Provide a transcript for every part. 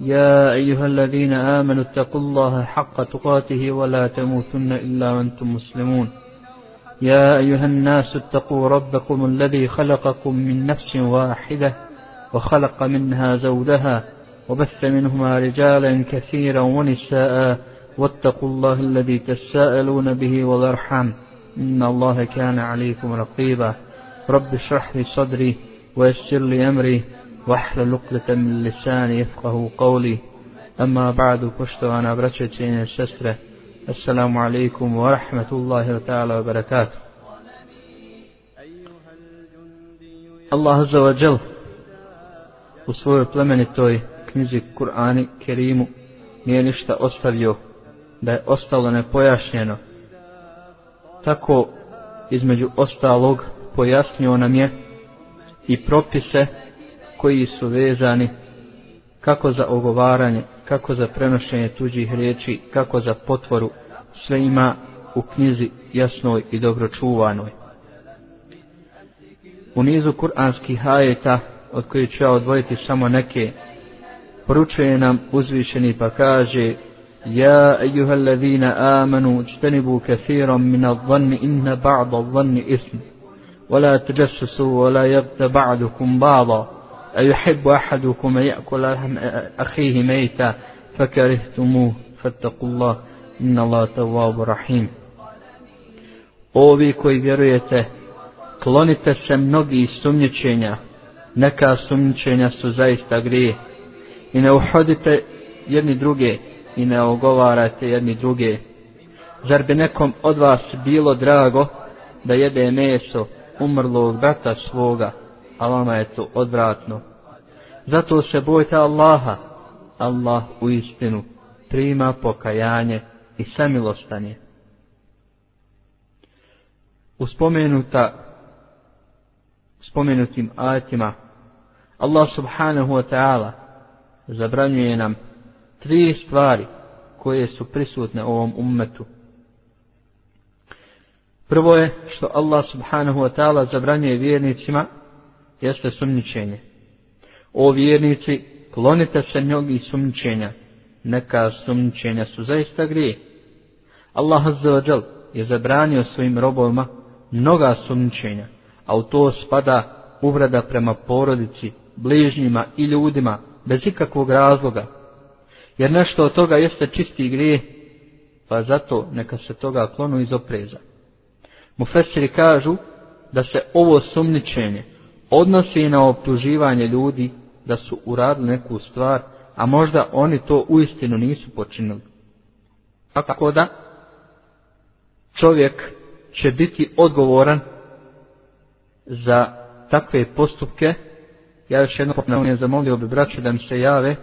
يا أيها الذين آمنوا اتقوا الله حق تقاته ولا تموتن إلا وأنتم مسلمون. يا أيها الناس اتقوا ربكم الذي خلقكم من نفس واحدة وخلق منها زوجها وبث منهما رجالا كثيرا ونساء واتقوا الله الذي تساءلون به والأرحام. إن الله كان عليكم رقيبا. رب اشرح لي صدري ويسر لي أمري. واحلل عقدة من لساني يفقه قولي أما بعد poštovana braćo i cijene sestre Assalamu alaikum wa rahmatullahi wa ta'ala wa barakatuh Allah azza wa jal u svojoj plemenitoj knjizi Kur'ani Kerimu nije ništa ostavio da je ostalo nepojašnjeno tako između ostalog pojasnio nam je i propise koji su vezani kako za ogovaranje, kako za prenošenje tuđih riječi, kako za potvoru, sve ima u knjizi jasnoj i dobro čuvanoj. U nizu kuranskih hajeta, od koji ću ja odvojiti samo neke, poručuje nam uzvišeni pa kaže Ja, ejuha allazina amanu, čtenibu kathirom min al-dhanni inna ba'da al-dhanni ism. ولا تجسسوا ولا يغت بعضكم بعضا أيحب أحدكم يأكل أخيه ميتا فكرهتموه فاتقوا الله إن الله تواب رحيم Ovi koji vjerujete, klonite se mnogi sumnjičenja, neka sumnjičenja su zaista grije. I ne uhodite jedni druge i ne ogovarate jedni druge. Zar bi nekom od vas bilo drago da jede meso umrlog brata svoga, A vama je to odvratno. Zato se bojte Allaha, Allah u istinu prima pokajanje i samilostanje. U spomenuta, spomenutim ajetima, Allah subhanahu wa ta'ala zabranjuje nam tri stvari koje su prisutne u ovom ummetu. Prvo je što Allah subhanahu wa ta'ala zabranjuje vjernicima jeste sumničenje. O vjernici, klonite se mnogi sumničenja. Neka sumničenja su zaista grije. Allah azza jal je zabranio svojim robovima mnoga sumničenja, a u to spada uvreda prema porodici, bližnjima i ljudima bez ikakvog razloga. Jer nešto od toga jeste čisti grije, pa zato neka se toga klonu iz opreza. Mufesiri kažu da se ovo sumničenje odnosi na optuživanje ljudi da su uradili neku stvar, a možda oni to uistinu nisu počinili. Tako da čovjek će biti odgovoran za takve postupke. Ja još jednom ponavljam zamolio bi braće da mi se jave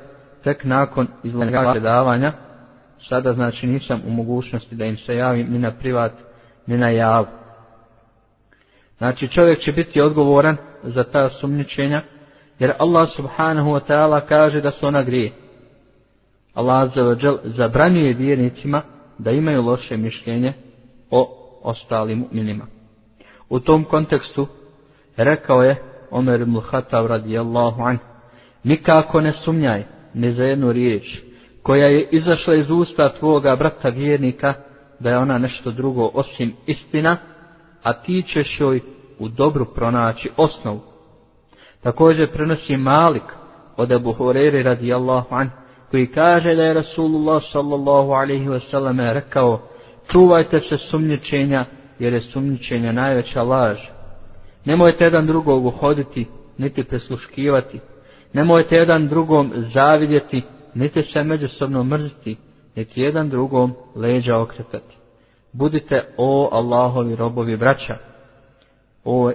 tek nakon izlaganja predavanja. Sada znači nisam u mogućnosti da im se javim ni na privat, ni na javu. Znači čovjek će biti odgovoran za ta sumničenja, jer Allah subhanahu wa ta'ala kaže da su ona grije. Allah zabranjuje vjernicima da imaju loše mišljenje o ostalim mu'minima. U tom kontekstu rekao je Omer ibn Khattab radijallahu an nikako ne sumnjaj ni za jednu riječ koja je izašla iz usta tvoga brata vjernika da je ona nešto drugo osim istina a ti ćeš joj u dobru pronaći osnovu. Također prenosi Malik od Abu Hurere radijallahu an, koji kaže da je Rasulullah sallallahu alaihi wasallam rekao, čuvajte se sumnjičenja, jer je sumnjičenja najveća laž. Nemojte jedan drugog uhoditi, niti presluškivati. Nemojte jedan drugom zavidjeti, niti se međusobno mrziti, niti jedan drugom leđa okretati. Budite o Allahovi robovi braća. Ovo,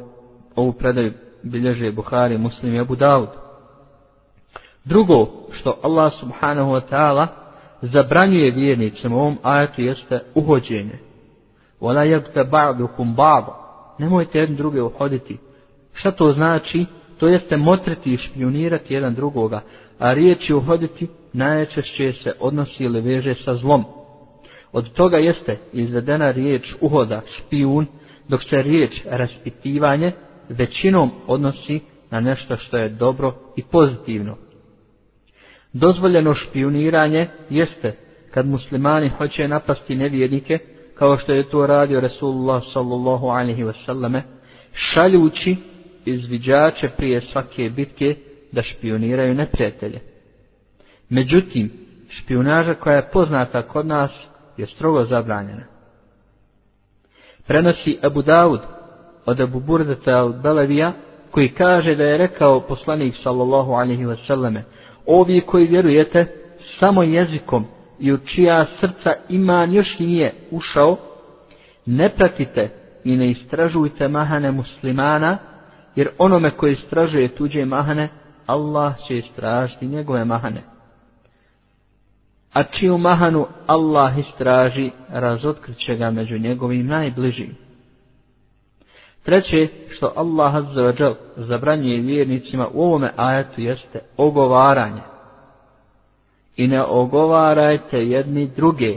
ovu predaju bilježe Buhari, Muslim i Abu Dawud. Drugo, što Allah subhanahu wa ta'ala zabranjuje vjernicima u ovom ajetu jeste uhođenje. Wala jebte ba'dukum ba'da. Nemojte jedni druge uhoditi. Šta to znači? To jeste motriti i špionirati jedan drugoga, a riječi uhoditi najčešće se odnosi ili veže sa zlom. Od toga jeste izvedena riječ uhoda, špijun, dok se riječ raspitivanje većinom odnosi na nešto što je dobro i pozitivno. Dozvoljeno špioniranje jeste kad muslimani hoće napasti nevjernike, kao što je to radio Resulullah sallallahu alaihi wasallame, šaljući izviđače prije svake bitke da špioniraju neprijatelje. Međutim, špionaža koja je poznata kod nas je strogo zabranjena. Prenosi Abu Dawud od Abu Burdata al Belevija, koji kaže da je rekao poslanik sallallahu alaihi wasallam, ovi koji vjerujete samo jezikom i u čija srca iman još nije ušao, ne pratite i ne istražujte mahane muslimana, jer onome koji istražuje tuđe mahane, Allah će istražiti njegove mahane. A čiju mahanu Allah istraži, razotkriće ga među njegovim najbližim. Treće, što Allah azzavađal zabranjuje vjernicima u ovome ajetu jeste ogovaranje. I ne ogovarajte jedni druge.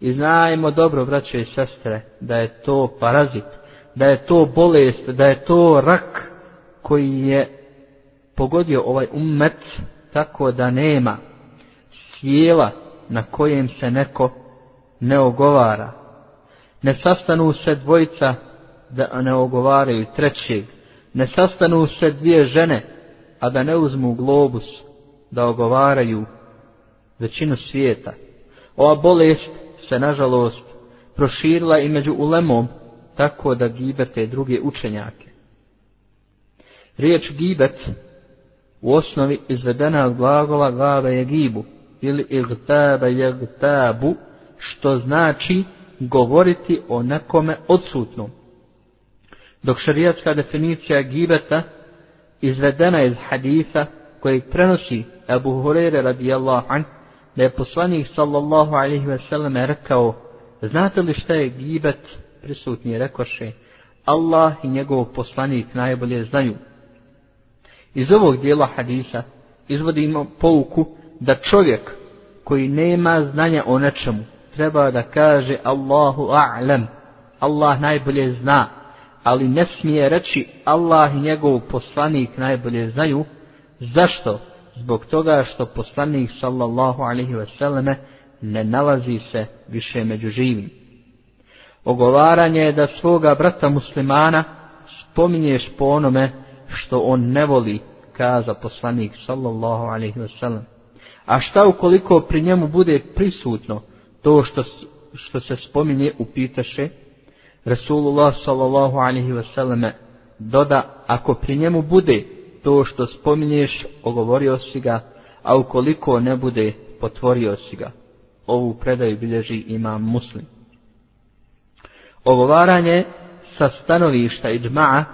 I znajmo dobro, braće i sestre, da je to parazit, da je to bolest, da je to rak koji je pogodio ovaj ummet tako da nema tijela na kojem se neko ne ogovara. Ne sastanu se dvojica da ne ogovaraju trećeg. Ne sastanu se dvije žene, a da ne uzmu globus da ogovaraju većinu svijeta. Ova bolest se, nažalost, proširila i među ulemom, tako da gibete druge učenjake. Riječ gibet u osnovi izvedena od glagola glava je gibu ili igtaba jagtabu, što znači govoriti o nekome odsutnom. Dok šarijatska definicija gibeta izvedena iz hadisa kojeg prenosi Abu Hurere radijallahu an, da je poslanik sallallahu alaihi ve sellem rekao, znate li šta je gibet, prisutni rekoše, Allah i njegov poslanik najbolje znaju. Iz ovog dijela hadisa izvodimo pouku da čovjek koji nema znanja o nečemu treba da kaže Allahu a'lam, Allah najbolje zna, ali ne smije reći Allah i njegov poslanik najbolje znaju. Zašto? Zbog toga što poslanik sallallahu alaihi ve selleme ne nalazi se više među živim. Ogovaranje je da svoga brata muslimana spominješ po onome što on ne voli, kaza poslanik sallallahu alaihi ve selleme. A šta ukoliko pri njemu bude prisutno to što, što se spominje upitaše, Rasulullah sallallahu alaihi ve doda, ako pri njemu bude to što spominješ, ogovorio si ga, a ukoliko ne bude, potvorio si ga. Ovu predaju bilježi imam muslim. Ogovaranje sa stanovišta i džma'a,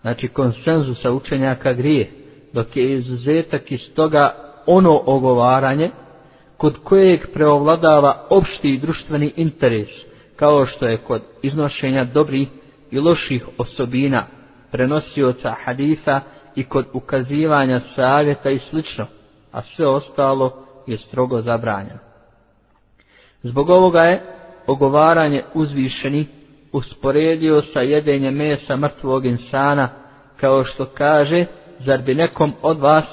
znači konsenzusa učenjaka grije, dok je izuzetak iz toga ono ogovaranje kod kojeg preovladava opšti društveni interes, kao što je kod iznošenja dobrih i loših osobina prenosioca hadisa i kod ukazivanja savjeta i slično, a sve ostalo je strogo zabranjeno. Zbog ovoga je ogovaranje uzvišeni usporedio sa jedenjem mesa mrtvog insana, kao što kaže, zar bi nekom od vas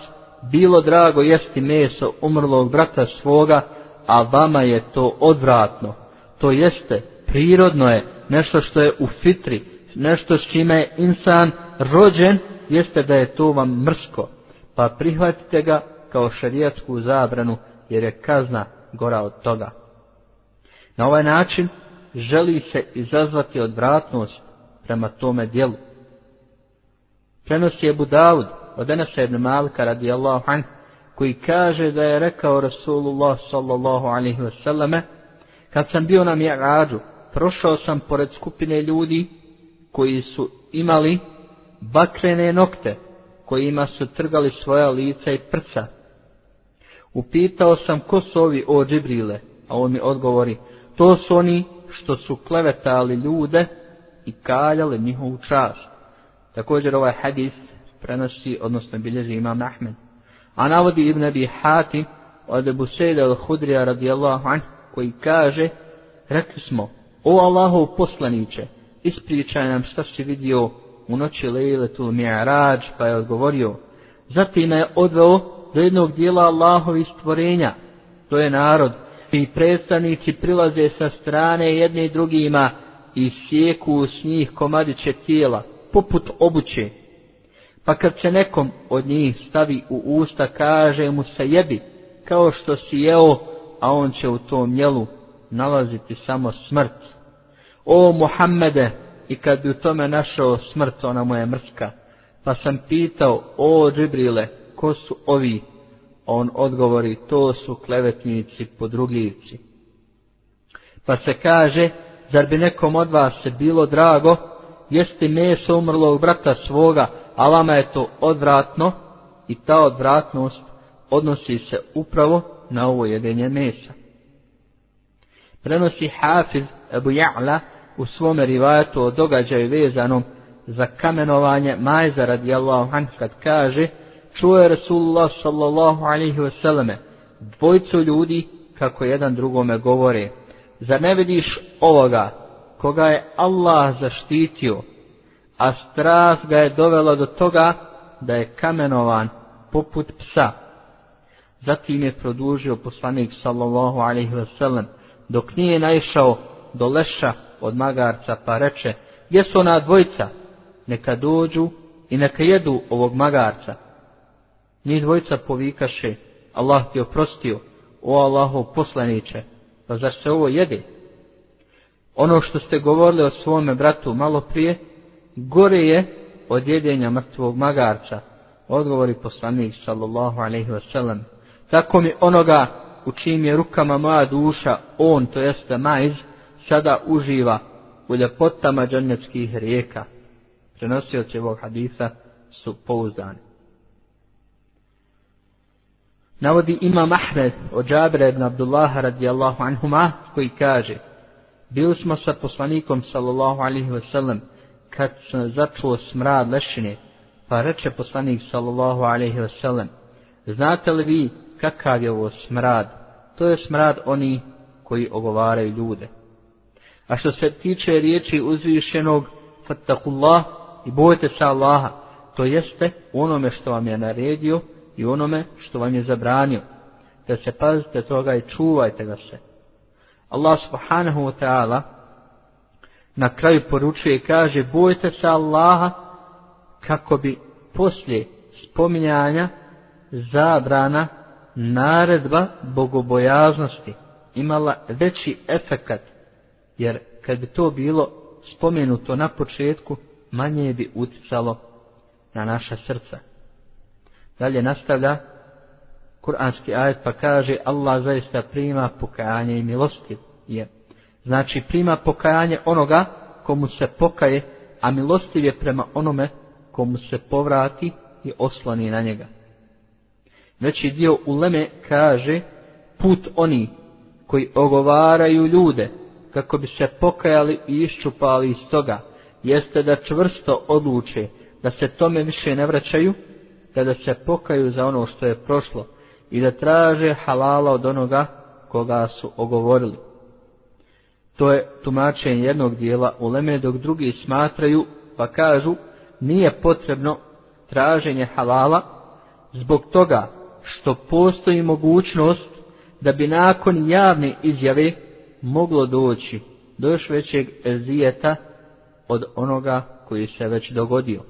bilo drago jesti meso umrlog brata svoga, a vama je to odvratno. To jeste, prirodno je, nešto što je u fitri, nešto s čime je insan rođen, jeste da je to vam mrsko, pa prihvatite ga kao šarijatsku zabranu, jer je kazna gora od toga. Na ovaj način želi se izazvati odvratnost prema tome dijelu. Prenosi je Budavud od Enesa ibn Malika radijallahu anhu koji kaže da je rekao Rasulullah sallallahu alaihi wasallame, kad sam bio na Mi'rađu, prošao sam pored skupine ljudi koji su imali bakrene nokte, kojima su trgali svoja lica i prca. Upitao sam ko su ovi o Džibrile, a on mi odgovori, to su oni što su klevetali ljude i kaljali njihovu čast. Također ovaj hadis prenosi, odnosno bilježi imam Ahmed. A navodi Ibn Abi Hatim od Ebu Sejda al-Hudrija radijallahu anhu koji kaže, rekli smo, o Allahov poslaniće, ispričaj nam šta si vidio u noći Lejletul mi'arađ, pa je odgovorio, zatim je odveo do jednog dijela Allahovi stvorenja, to je narod, i predstavnici prilaze sa strane jedne drugima i sjeku s njih komadiće tijela, poput obuće. Pa kad se nekom od njih stavi u usta, kaže mu se jebi, kao što si jeo, a on će u tom jelu nalaziti samo smrt. O Muhammede, i kad bi u tome našao smrt, ona mu je mrska. Pa sam pitao, o Džibrile, ko su ovi? On odgovori, to su klevetnici podrugljivci. Pa se kaže, zar bi nekom od vas se bilo drago, jesti meso umrlog brata svoga, a vama je to odvratno, i ta odvratnost odnosi se upravo na ovo jedenje mesa. Prenosi Hafiz Abu Ja'la u svome rivajatu o događaju vezanom za kamenovanje Majza radijallahu anh kad kaže čuo je Rasulullah sallallahu alaihi selleme dvojcu ljudi kako jedan drugome govore zar ne vidiš ovoga koga je Allah zaštitio a strast ga je dovela do toga da je kamenovan poput psa. Zatim je produžio poslanik sallallahu alaihi wasallam dok nije naišao do leša od magarca pa reče gdje su ona dvojica? Neka dođu i neka jedu ovog magarca. Ni dvojica povikaše, Allah ti oprostio, o Allahov poslaniće, pa zar se ovo jede? Ono što ste govorili o svome bratu malo prije, gore je od jedenja mrtvog magarca, odgovori poslanik sallallahu alaihi wasallam. Tako mi onoga u čim je rukama moja duša, on, to jeste majz, sada uživa u ljepotama džanetskih rijeka. Prenosioci ovog hadisa su pouzdani. Navodi Imam Ahmed od Džabira ibn Abdullaha radijallahu anhuma koji kaže Bili smo sa poslanikom sallallahu alaihi wasallam kad se začuo smrad lešine pa reče poslanik sallallahu alaihi ve sellem, Znate li vi kakav je ovo smrad? To je smrad oni koji ogovaraju ljude. A što se tiče riječi uzvišenog fattakullah i bojte se Allaha, to jeste onome što vam je naredio i onome što vam je zabranio. Da se pazite toga i čuvajte ga se. Allah subhanahu wa ta'ala na kraju poručuje i kaže bojte se Allaha kako bi poslije spominjanja zabrana naredba bogobojaznosti imala veći efekat jer kad bi to bilo spomenuto na početku manje bi uticalo na naša srca. Dalje nastavlja kuranski ajet pa kaže Allah zaista prima pokajanje i milostiv je. Znači prima pokajanje onoga komu se pokaje, a milostiv je prema onome komu se povrati i oslani na njega. Veći dio uleme kaže put oni koji ogovaraju ljude kako bi se pokajali i iščupali iz toga, jeste da čvrsto odluče da se tome više ne vraćaju, da se pokaju za ono što je prošlo i da traže halala od onoga koga su ogovorili. To je tumačenje jednog dijela u Leme, dok drugi smatraju pa kažu nije potrebno traženje halala zbog toga što postoji mogućnost da bi nakon javne izjave moglo doći do još većeg ezijeta od onoga koji se već dogodio.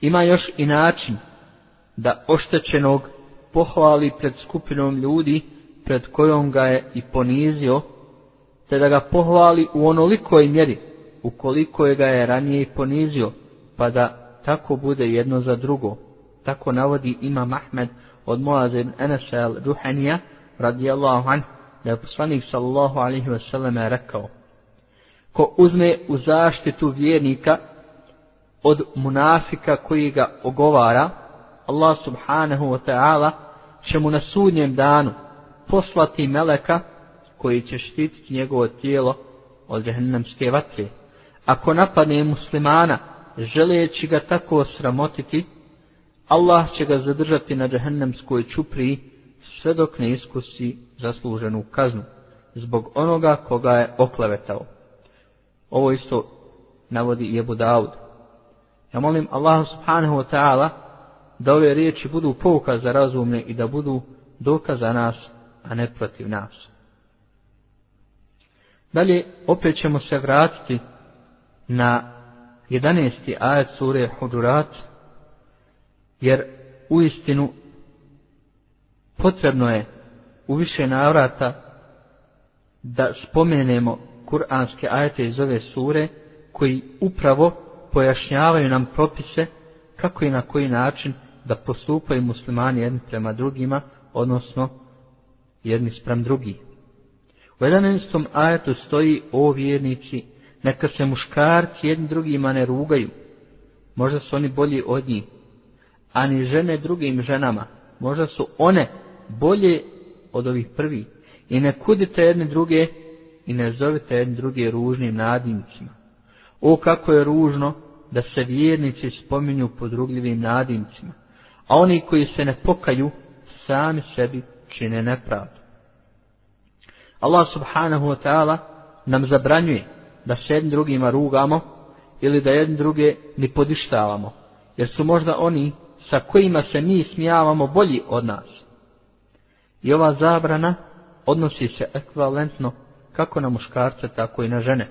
Ima još i način da oštećenog pohvali pred skupinom ljudi pred kojom ga je i ponizio, te da ga pohvali u onolikoj mjeri ukoliko je ga je ranije i ponizio, pa da tako bude jedno za drugo. Tako navodi ima Ahmed od Moaz ibn Anasa al-Ruhanija, radijallahu anhu da je poslanik sallallahu alaihi wasallam rekao, ko uzme u zaštitu vjernika od munafika koji ga ogovara, Allah subhanahu wa ta'ala će mu na sudnjem danu poslati meleka koji će štititi njegovo tijelo od džehennemske vatre. Ako napadne muslimana, želeći ga tako sramotiti, Allah će ga zadržati na džehennemskoj čupri sve dok ne iskusi zasluženu kaznu zbog onoga koga je oklevetao. Ovo isto navodi i Ebu Ja molim Allah subhanahu wa ta'ala da ove riječi budu pouka za razumne i da budu dokaz za nas, a ne protiv nas. Dalje, opet ćemo se vratiti na 11. ajet sure Hudurat, jer u istinu potrebno je u više navrata da spomenemo kuranske ajete iz ove sure koji upravo pojašnjavaju nam propise kako i na koji način da postupaju muslimani jedni prema drugima, odnosno jedni sprem drugih. U 11. ajetu stoji o vjernici, neka se muškarci jedni drugima ne rugaju, možda su oni bolji od njih, a ni žene drugim ženama, možda su one bolje od ovih prvih, i ne kudite jedne druge i ne zovite jedne druge ružnim nadimcima. O kako je ružno da se vjernici spominju podrugljivim nadimcima, a oni koji se ne pokaju sami sebi čine nepravdu. Allah subhanahu wa ta'ala nam zabranjuje da se jednim drugima rugamo ili da jednim druge ni podištavamo, jer su možda oni sa kojima se mi smijavamo bolji od nas. I ova zabrana odnosi se ekvivalentno kako na muškarce, tako i na žene.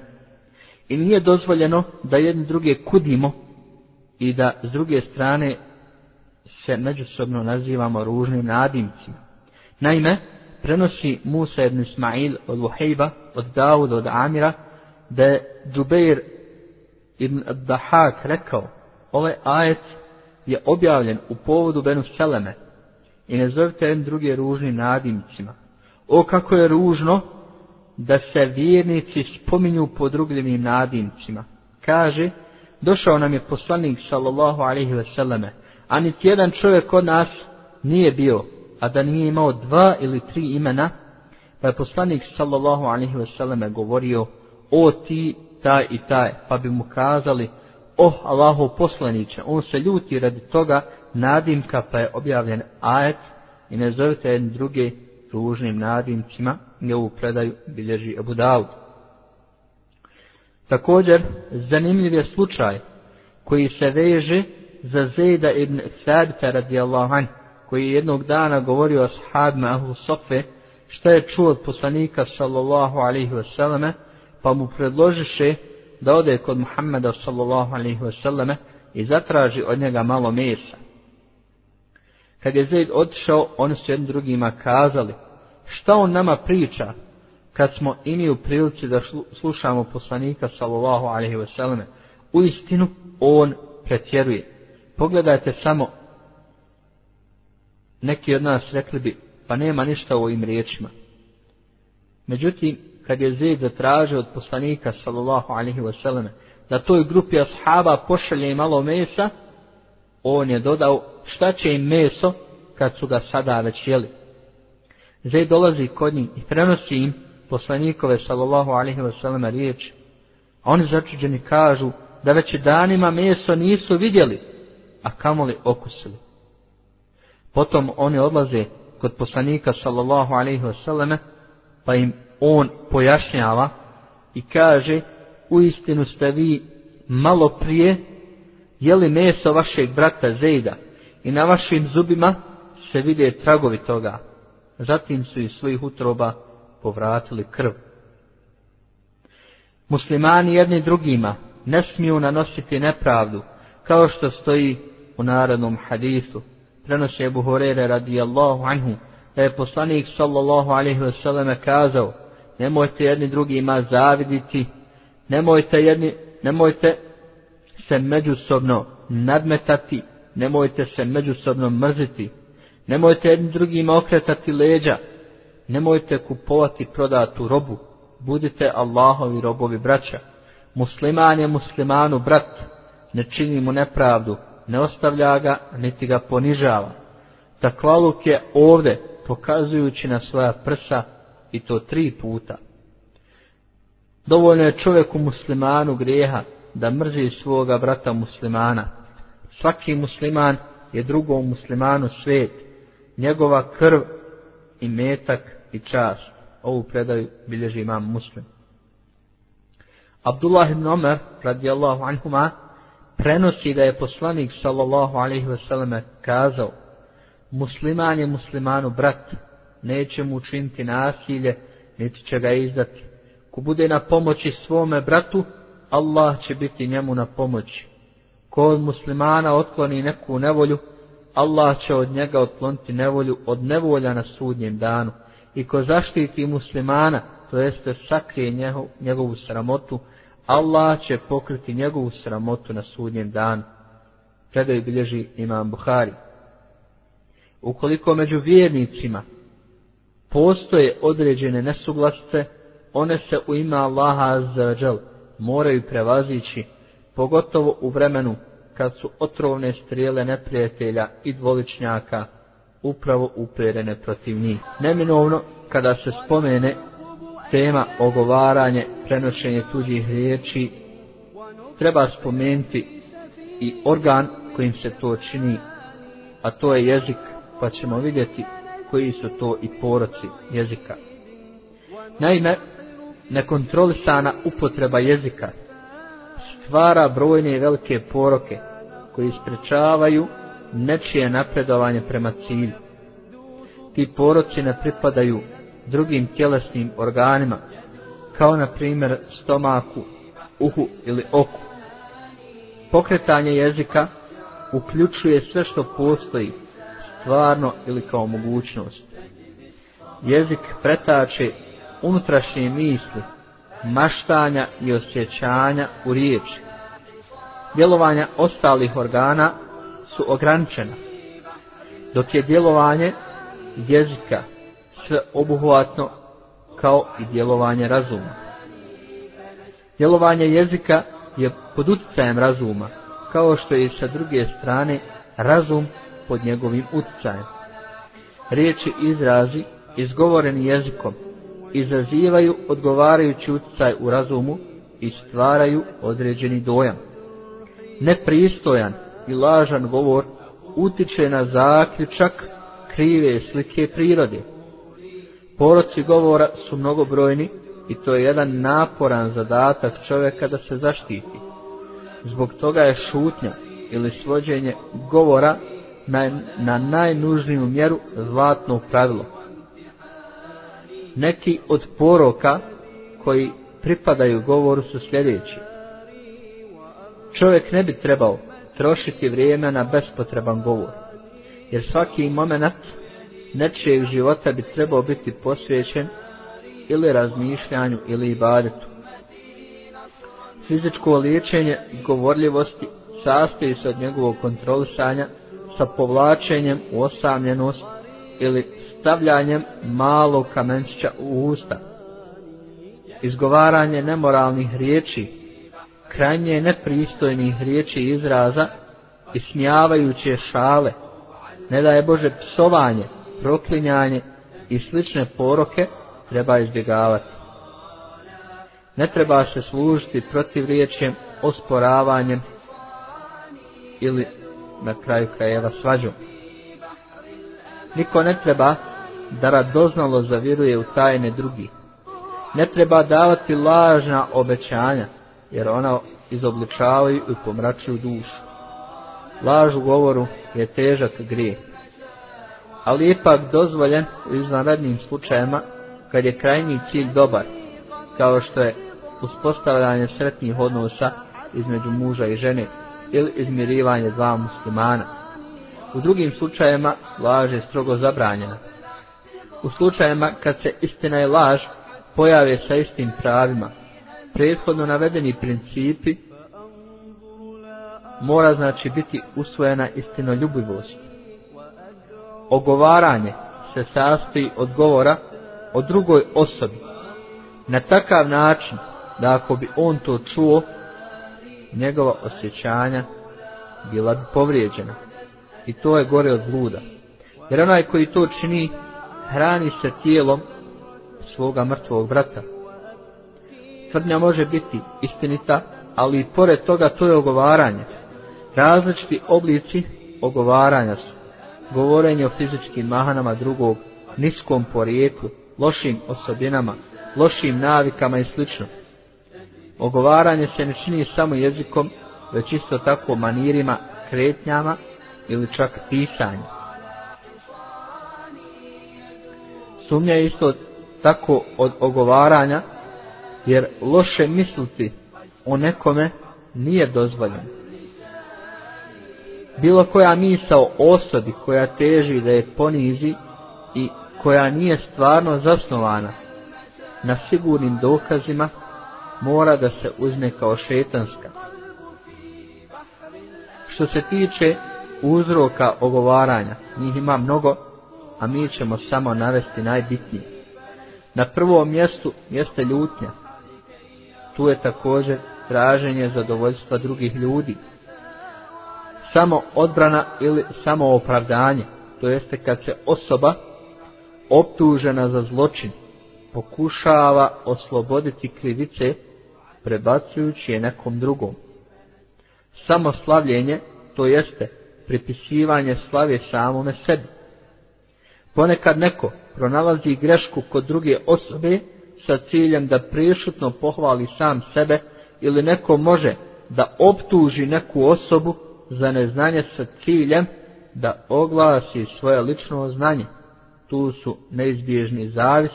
I nije dozvoljeno da jedni druge kudimo i da s druge strane se međusobno nazivamo ružnim nadimcima. Naime, prenosi Musa ibn Ismail od Vuhejba, od Davuda, od Amira, da je Džubeir ibn Abdahak rekao, ovaj ajet je objavljen u povodu Benu Seleme i ne zovite jedan druge ružnim nadimcima. O kako je ružno da se vjernici spominju po drugljivim nadimcima. Kaže, došao nam je poslanik sallallahu alaihi ve selleme, a niti jedan čovjek od nas nije bio, a da nije imao dva ili tri imena, pa je poslanik sallallahu alaihi ve selleme govorio, o ti, taj i taj, pa bi mu kazali, oh Allahu poslaniće, on se ljuti radi toga nadimka, pa je objavljen ajet i ne zovite jedne druge ružnim nadimcima, i ovu predaju bilježi Abu Dawud. Također, zanimljiv je slučaj koji se veže za Zejda ibn Thabita radijallahu anhu koji je jednog dana govorio ashabima sahabima Ahlu Sofe, šta je čuo od poslanika sallallahu alaihi wasallame, pa mu predložiše da ode kod Muhammeda sallallahu alaihi wasallame i zatraži od njega malo mesa. Kad je Zaid otišao, oni su jednim drugima kazali, šta on nama priča, kad smo i mi u prilici da slušamo poslanika sallallahu alaihi wasallame, u istinu on pretjeruje. Pogledajte samo, neki od nas rekli bi, pa nema ništa u ovim riječima. Međutim, kad je Zaid zatražio od poslanika sallallahu alaihi wasallam da toj grupi ashaba pošalje malo mesa, on je dodao šta će im meso kad su ga sada već jeli. Zaid dolazi kod njih i prenosi im poslanikove sallallahu alaihi wasallam riječ. A oni začuđeni kažu da već danima meso nisu vidjeli, a kamoli okusili. Potom oni odlaze kod poslanika sallallahu alaihi wasallam pa im on pojašnjava i kaže u istinu ste vi malo prije jeli meso vašeg brata Zejda i na vašim zubima se vide tragovi toga. Zatim su iz svojih utroba povratili krv. Muslimani jedni drugima ne smiju nanositi nepravdu, kao što stoji u narodnom hadisu. Prenosi Ebu Horeire radijallahu anhu, da je poslanik sallallahu alaihi wa sallam kazao, nemojte jedni drugima zaviditi, nemojte, jedni, nemojte se međusobno nadmetati, nemojte se međusobno mrziti, Nemojte jedni drugima okretati leđa. Nemojte kupovati prodatu robu. Budite Allahovi robovi braća. Musliman je muslimanu brat. Ne čini mu nepravdu. Ne ostavlja ga, niti ga ponižava. Takvaluk je ovde, pokazujući na svoja prsa, i to tri puta. Dovoljno je čovjeku muslimanu grijeha da mrzi svoga brata muslimana. Svaki musliman je drugom muslimanu svet, njegova krv i metak i čas. Ovu predaju bilježi imam muslim. Abdullah ibn Omer, radijallahu anhuma, prenosi da je poslanik sallallahu alaihi wasallam kazao musliman je muslimanu brat, neće mu učiniti nasilje, niti će ga izdati. Ko bude na pomoći svome bratu, Allah će biti njemu na pomoći. Ko od muslimana otkloni neku nevolju, Allah će od njega otkloniti nevolju od nevolja na sudnjem danu. I ko zaštiti muslimana, to jeste sakrije njegovu sramotu, Allah će pokriti njegovu sramotu na sudnjem danu. Predaj bilježi imam Buhari. Ukoliko među vjernicima postoje određene nesuglasice, one se u ime Allaha za moraju prevazići, pogotovo u vremenu kad su otrovne strijele neprijatelja i dvoličnjaka upravo uperene protiv njih. Neminovno, kada se spomene tema ogovaranje, prenošenje tuđih riječi, treba spomenuti i organ kojim se to čini, a to je jezik, pa ćemo vidjeti koji su to i poroci jezika. Naime, nekontrolisana upotreba jezika stvara brojne i velike poroke koji sprečavaju nečije napredovanje prema cilju. Ti poroci ne pripadaju drugim tjelesnim organima, kao na primjer stomaku, uhu ili oku. Pokretanje jezika uključuje sve što postoji, stvarno ili kao mogućnost. Jezik pretače unutrašnje misli, maštanja i osjećanja u riječi. Djelovanja ostalih organa su ograničena, dok je djelovanje jezika sve obuhvatno kao i djelovanje razuma. Djelovanje jezika je pod utjecajem razuma, kao što je sa druge strane razum pod njegovim utjecajem. Riječi izrazi izgovoreni jezikom izazivaju odgovarajući utjecaj u razumu i stvaraju određeni dojam. Nepristojan i lažan govor utiče na zaključak krive slike prirode. Poroci govora su mnogobrojni i to je jedan naporan zadatak čovjeka da se zaštiti. Zbog toga je šutnja ili svođenje govora na, na najnužniju mjeru zlatno pravilo. Neki od poroka koji pripadaju govoru su sljedeći. Čovjek ne bi trebao trošiti vrijeme na bespotreban govor, jer svaki moment nečijeg života bi trebao biti posvećen ili razmišljanju ili ibadetu. Fizičko liječenje govorljivosti sastoji se od njegovog kontrolisanja sa povlačenjem u osamljenost ili stavljanjem malog kamenčića u usta. Izgovaranje nemoralnih riječi, krajnje nepristojnih riječi izraza i smijavajuće šale, ne da je Bože psovanje, proklinjanje i slične poroke treba izbjegavati. Ne treba se služiti protiv riječjem osporavanjem ili na kraju krajeva svađom. Niko ne treba da radoznalo zaviruje u tajne drugi. Ne treba davati lažna obećanja, jer ona izobličavaju i pomračuju dušu. Laž u govoru je težak grijeh ali ipak dozvoljen u izvanrednim slučajima kad je krajnji cilj dobar, kao što je uspostavljanje sretnih odnosa između muža i žene ili izmirivanje dva muslimana. U drugim slučajima laž je strogo zabranjena. U slučajima kad se istina i laž pojave sa istim pravima, prethodno navedeni principi mora znači biti usvojena istinoljubivost ogovaranje se sastoji od govora o drugoj osobi na takav način da ako bi on to čuo njegova osjećanja bila bi povrijeđena i to je gore od luda jer onaj koji to čini hrani se tijelom svoga mrtvog brata. Tvrdnja može biti istinita, ali i pored toga to je ogovaranje. Različiti oblici ogovaranja su govorenje o fizičkim mahanama drugog, niskom porijeklu, lošim osobinama, lošim navikama i sl. Ogovaranje se ne čini samo jezikom, već isto tako manirima, kretnjama ili čak pisanjem. Sumnja je isto tako od ogovaranja, jer loše misliti o nekome nije dozvoljeno. Bilo koja misao osobi koja teži da je ponizi i koja nije stvarno zasnovana na sigurnim dokazima, mora da se uzme kao šetanska. Što se tiče uzroka ogovaranja, njih ima mnogo, a mi ćemo samo navesti najbitnije. Na prvom mjestu jeste ljutnja. Tu je također traženje zadovoljstva drugih ljudi. Samo odbrana ili samo opravdanje, to jeste kad se osoba optužena za zločin pokušava osloboditi krivice prebacujući je nekom drugom. Samo slavljenje, to jeste pripisivanje slave samome sebi. Ponekad neko pronalazi grešku kod druge osobe sa ciljem da prešutno pohvali sam sebe ili neko može da optuži neku osobu za neznanje sa ciljem da oglasi svoje lično znanje. Tu su neizbježni zavis,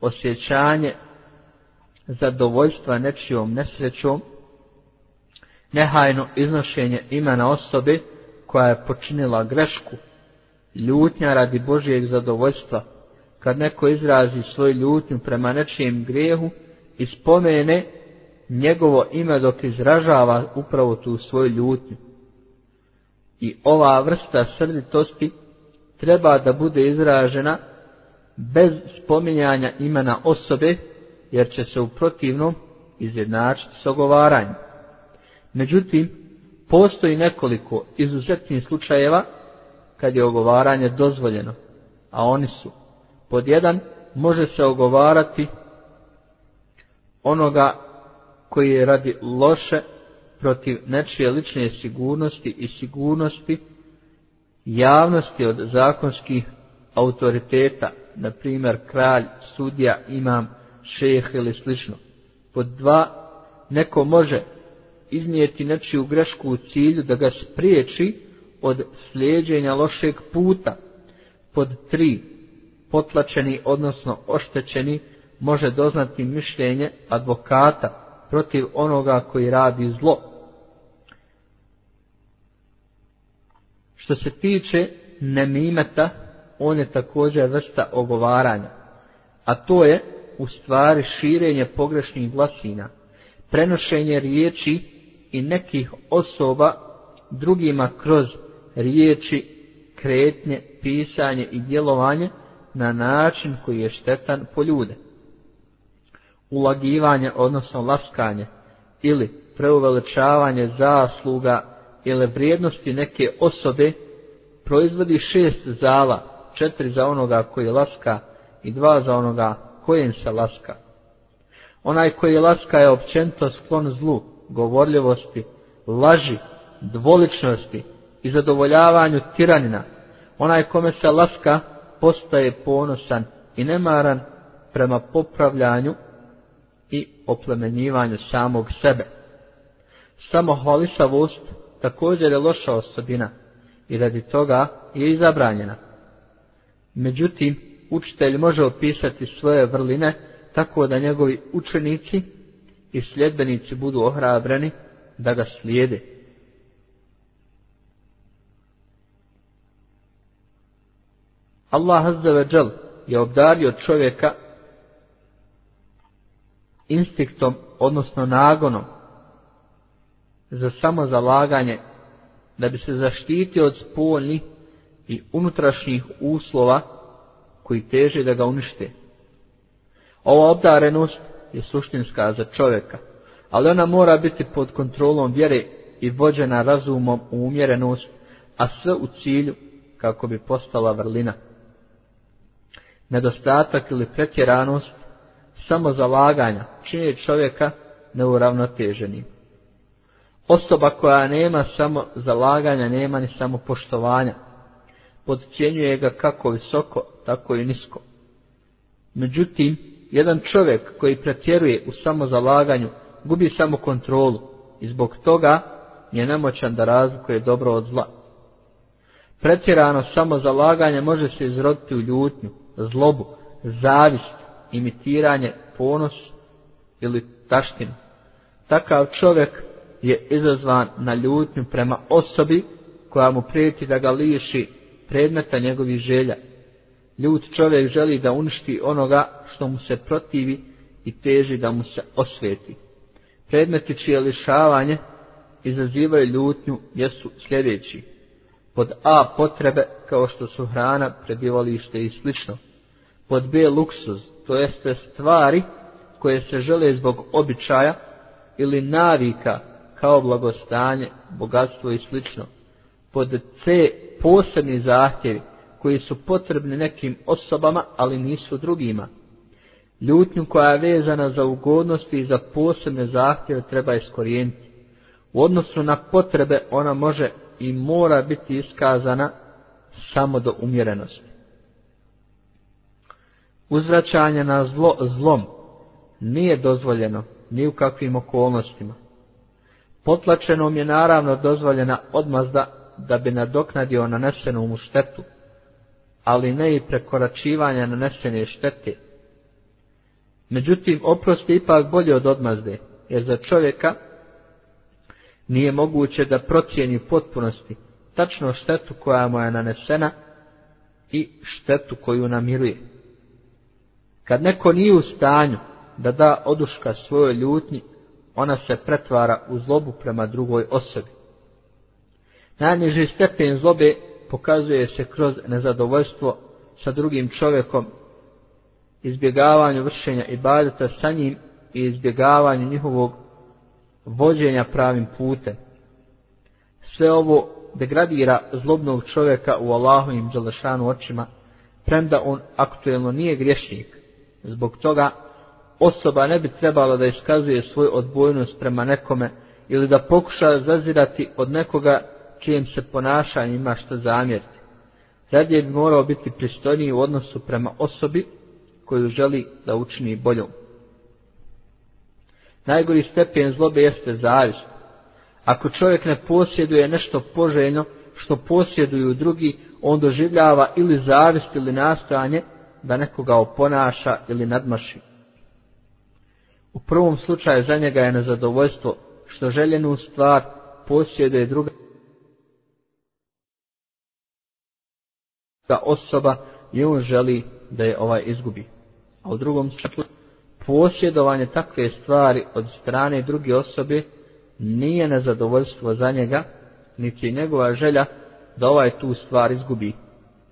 osjećanje zadovoljstva nečijom nesrećom, nehajno iznošenje imena osobe koja je počinila grešku, ljutnja radi Božijeg zadovoljstva, kad neko izrazi svoju ljutnju prema nečijem grehu i spomene njegovo ime dok izražava upravo tu svoju ljutnju. I ova vrsta srditosti treba da bude izražena bez spominjanja imena osobe, jer će se u protivnom izjednačiti s ogovaranjem. Međutim, postoji nekoliko izuzetnih slučajeva kad je ogovaranje dozvoljeno, a oni su pod jedan može se ogovarati onoga koji je radi loše protiv nečije lične sigurnosti i sigurnosti javnosti od zakonskih autoriteta, na primjer kralj, sudija, imam, šeh ili slično. Pod dva, neko može iznijeti nečiju grešku u cilju da ga spriječi od slijeđenja lošeg puta. Pod tri, potlačeni, odnosno oštećeni, može doznati mišljenje advokata protiv onoga koji radi zlo. Što se tiče nemimeta, on je također vrsta ogovaranja, a to je u stvari širenje pogrešnih glasina, prenošenje riječi i nekih osoba drugima kroz riječi, kretnje, pisanje i djelovanje na način koji je štetan po ljude. Ulagivanje, odnosno laskanje, ili preuveličavanje zasluga ili vrijednosti neke osobe proizvodi šest zala, četiri za onoga koji laska i dva za onoga kojem se laska. Onaj koji laska je općento sklon zlu, govorljivosti, laži, dvoličnosti i zadovoljavanju tiranina. Onaj kome se laska postaje ponosan i nemaran prema popravljanju i oplemenjivanju samog sebe. Samohvalisavost također je loša osobina i radi toga je izabranjena. Međutim, učitelj može opisati svoje vrline tako da njegovi učenici i sljedbenici budu ohrabreni da ga slijede. Allah Azza wa Jal je obdario čovjeka instiktom, odnosno nagonom, za samozalaganje da bi se zaštitio od spoljnih i unutrašnjih uslova koji teže da ga unište. Ova obdarenost je suštinska za čovjeka, ali ona mora biti pod kontrolom vjere i vođena razumom u umjerenost, a sve u cilju kako bi postala vrlina. Nedostatak ili pretjeranost samozalaganja čini čovjeka neuravnoteženim. Osoba koja nema samo zalaganja, nema ni samo poštovanja. Podcijenjuje ga kako visoko, tako i nisko. Međutim, jedan čovjek koji pretjeruje u samozalaganju, gubi samo kontrolu i zbog toga je nemoćan da razlikuje dobro od zla. Pretjerano samozalaganje može se izroditi u ljutnju, zlobu, zavist, imitiranje, ponos ili taštinu. Takav čovjek je izazvan na ljutnju prema osobi koja mu prijeti da ga liši predmeta njegovih želja. Ljut čovjek želi da uništi onoga što mu se protivi i teži da mu se osveti. Predmeti čije lišavanje izazivaju ljutnju jesu sljedeći. Pod A potrebe kao što su hrana, prebivalište i slično. Pod B luksuz, to jeste stvari koje se žele zbog običaja ili navika kao blagostanje, bogatstvo i slično. Pod C posebni zahtjevi koji su potrebni nekim osobama, ali nisu drugima. Ljutnju koja je vezana za ugodnosti i za posebne zahtjeve treba iskorijeniti. U odnosu na potrebe ona može i mora biti iskazana samo do umjerenosti. Uzvraćanje na zlo, zlom nije dozvoljeno ni u kakvim okolnostima. Potlačenom je naravno dozvoljena odmazda da bi nadoknadio nanesenu mu štetu, ali ne i prekoračivanja nanesene štete. Međutim, oprost je ipak bolje od odmazde, jer za čovjeka nije moguće da procijeni potpunosti tačno štetu koja mu je nanesena i štetu koju namiruje. Kad neko nije u stanju da da oduška svojoj ljutnji, ona se pretvara u zlobu prema drugoj osobi. Najniži stepen zlobe pokazuje se kroz nezadovoljstvo sa drugim čovjekom, izbjegavanju vršenja i sa njim i izbjegavanju njihovog vođenja pravim putem. Sve ovo degradira zlobnog čovjeka u Allahovim dželešanu očima, premda on aktuelno nije griješnik. Zbog toga osoba ne bi trebala da iskazuje svoju odbojnost prema nekome ili da pokuša zazirati od nekoga čijem se ponašanje ima što zamjeriti. Radije bi morao biti pristojniji u odnosu prema osobi koju želi da učini boljom. Najgori stepen zlobe jeste zavist. Ako čovjek ne posjeduje nešto poželjno što posjeduju drugi, on doživljava ili zavist ili nastojanje da nekoga oponaša ili nadmaši. U prvom slučaju za njega je nezadovoljstvo što željenu stvar posjeduje druga osoba i on želi da je ovaj izgubi. A u drugom slučaju posjedovanje takve stvari od strane druge osobe nije nezadovoljstvo za njega, niti je njegova želja da ovaj tu stvar izgubi.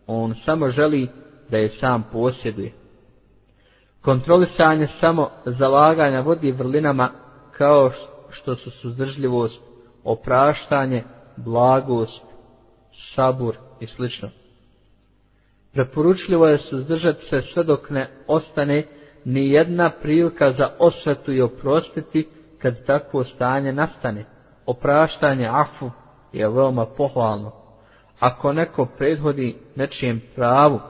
On samo želi da je sam posjeduje. Kontrolisanje samo zalaganja vodi vrlinama kao što su suzdržljivost, opraštanje, blagost, sabur i sl. Preporučljivo je suzdržati se sve dok ne ostane ni jedna prilika za osvetu i oprostiti kad takvo stanje nastane. Opraštanje afu je veoma pohvalno. Ako neko prethodi nečijem pravu,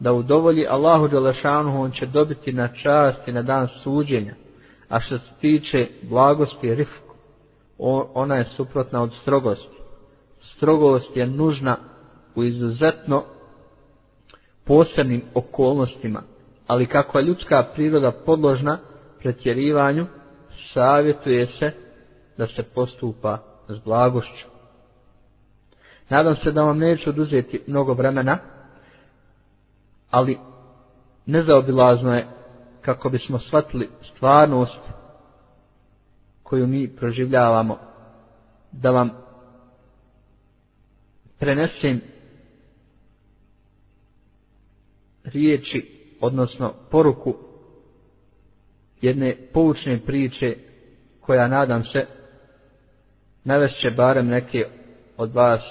da udovolji Allahu Đelešanu, on će dobiti na čast i na dan suđenja. A što se tiče blagosti rifku, ona je suprotna od strogosti. Strogost je nužna u izuzetno posebnim okolnostima, ali kako je ljudska priroda podložna pretjerivanju, savjetuje se da se postupa s blagošću. Nadam se da vam neću oduzeti mnogo vremena, ali nezaobilazno je kako bismo shvatili stvarnost koju mi proživljavamo, da vam prenesem riječi, odnosno poruku jedne poučne priče koja nadam se navešće barem neke od vas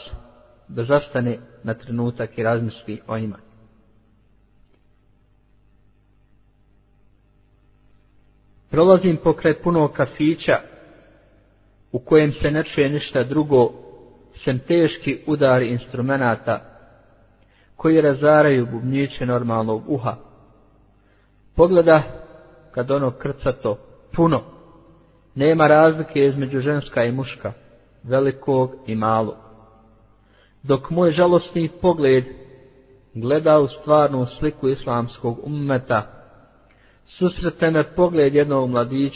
da zastane na trenutak i razmisli o njima. Prolazim pokraj punog kafića u kojem se ne čuje ništa drugo sem teški udari instrumenta koji razaraju bubnjiće normalnog uha. Pogleda kad ono krcato puno, nema razlike između ženska i muška, velikog i malog. Dok moj žalostni pogled gleda u stvarnu sliku islamskog ummeta, susrete me pogled jednog mladića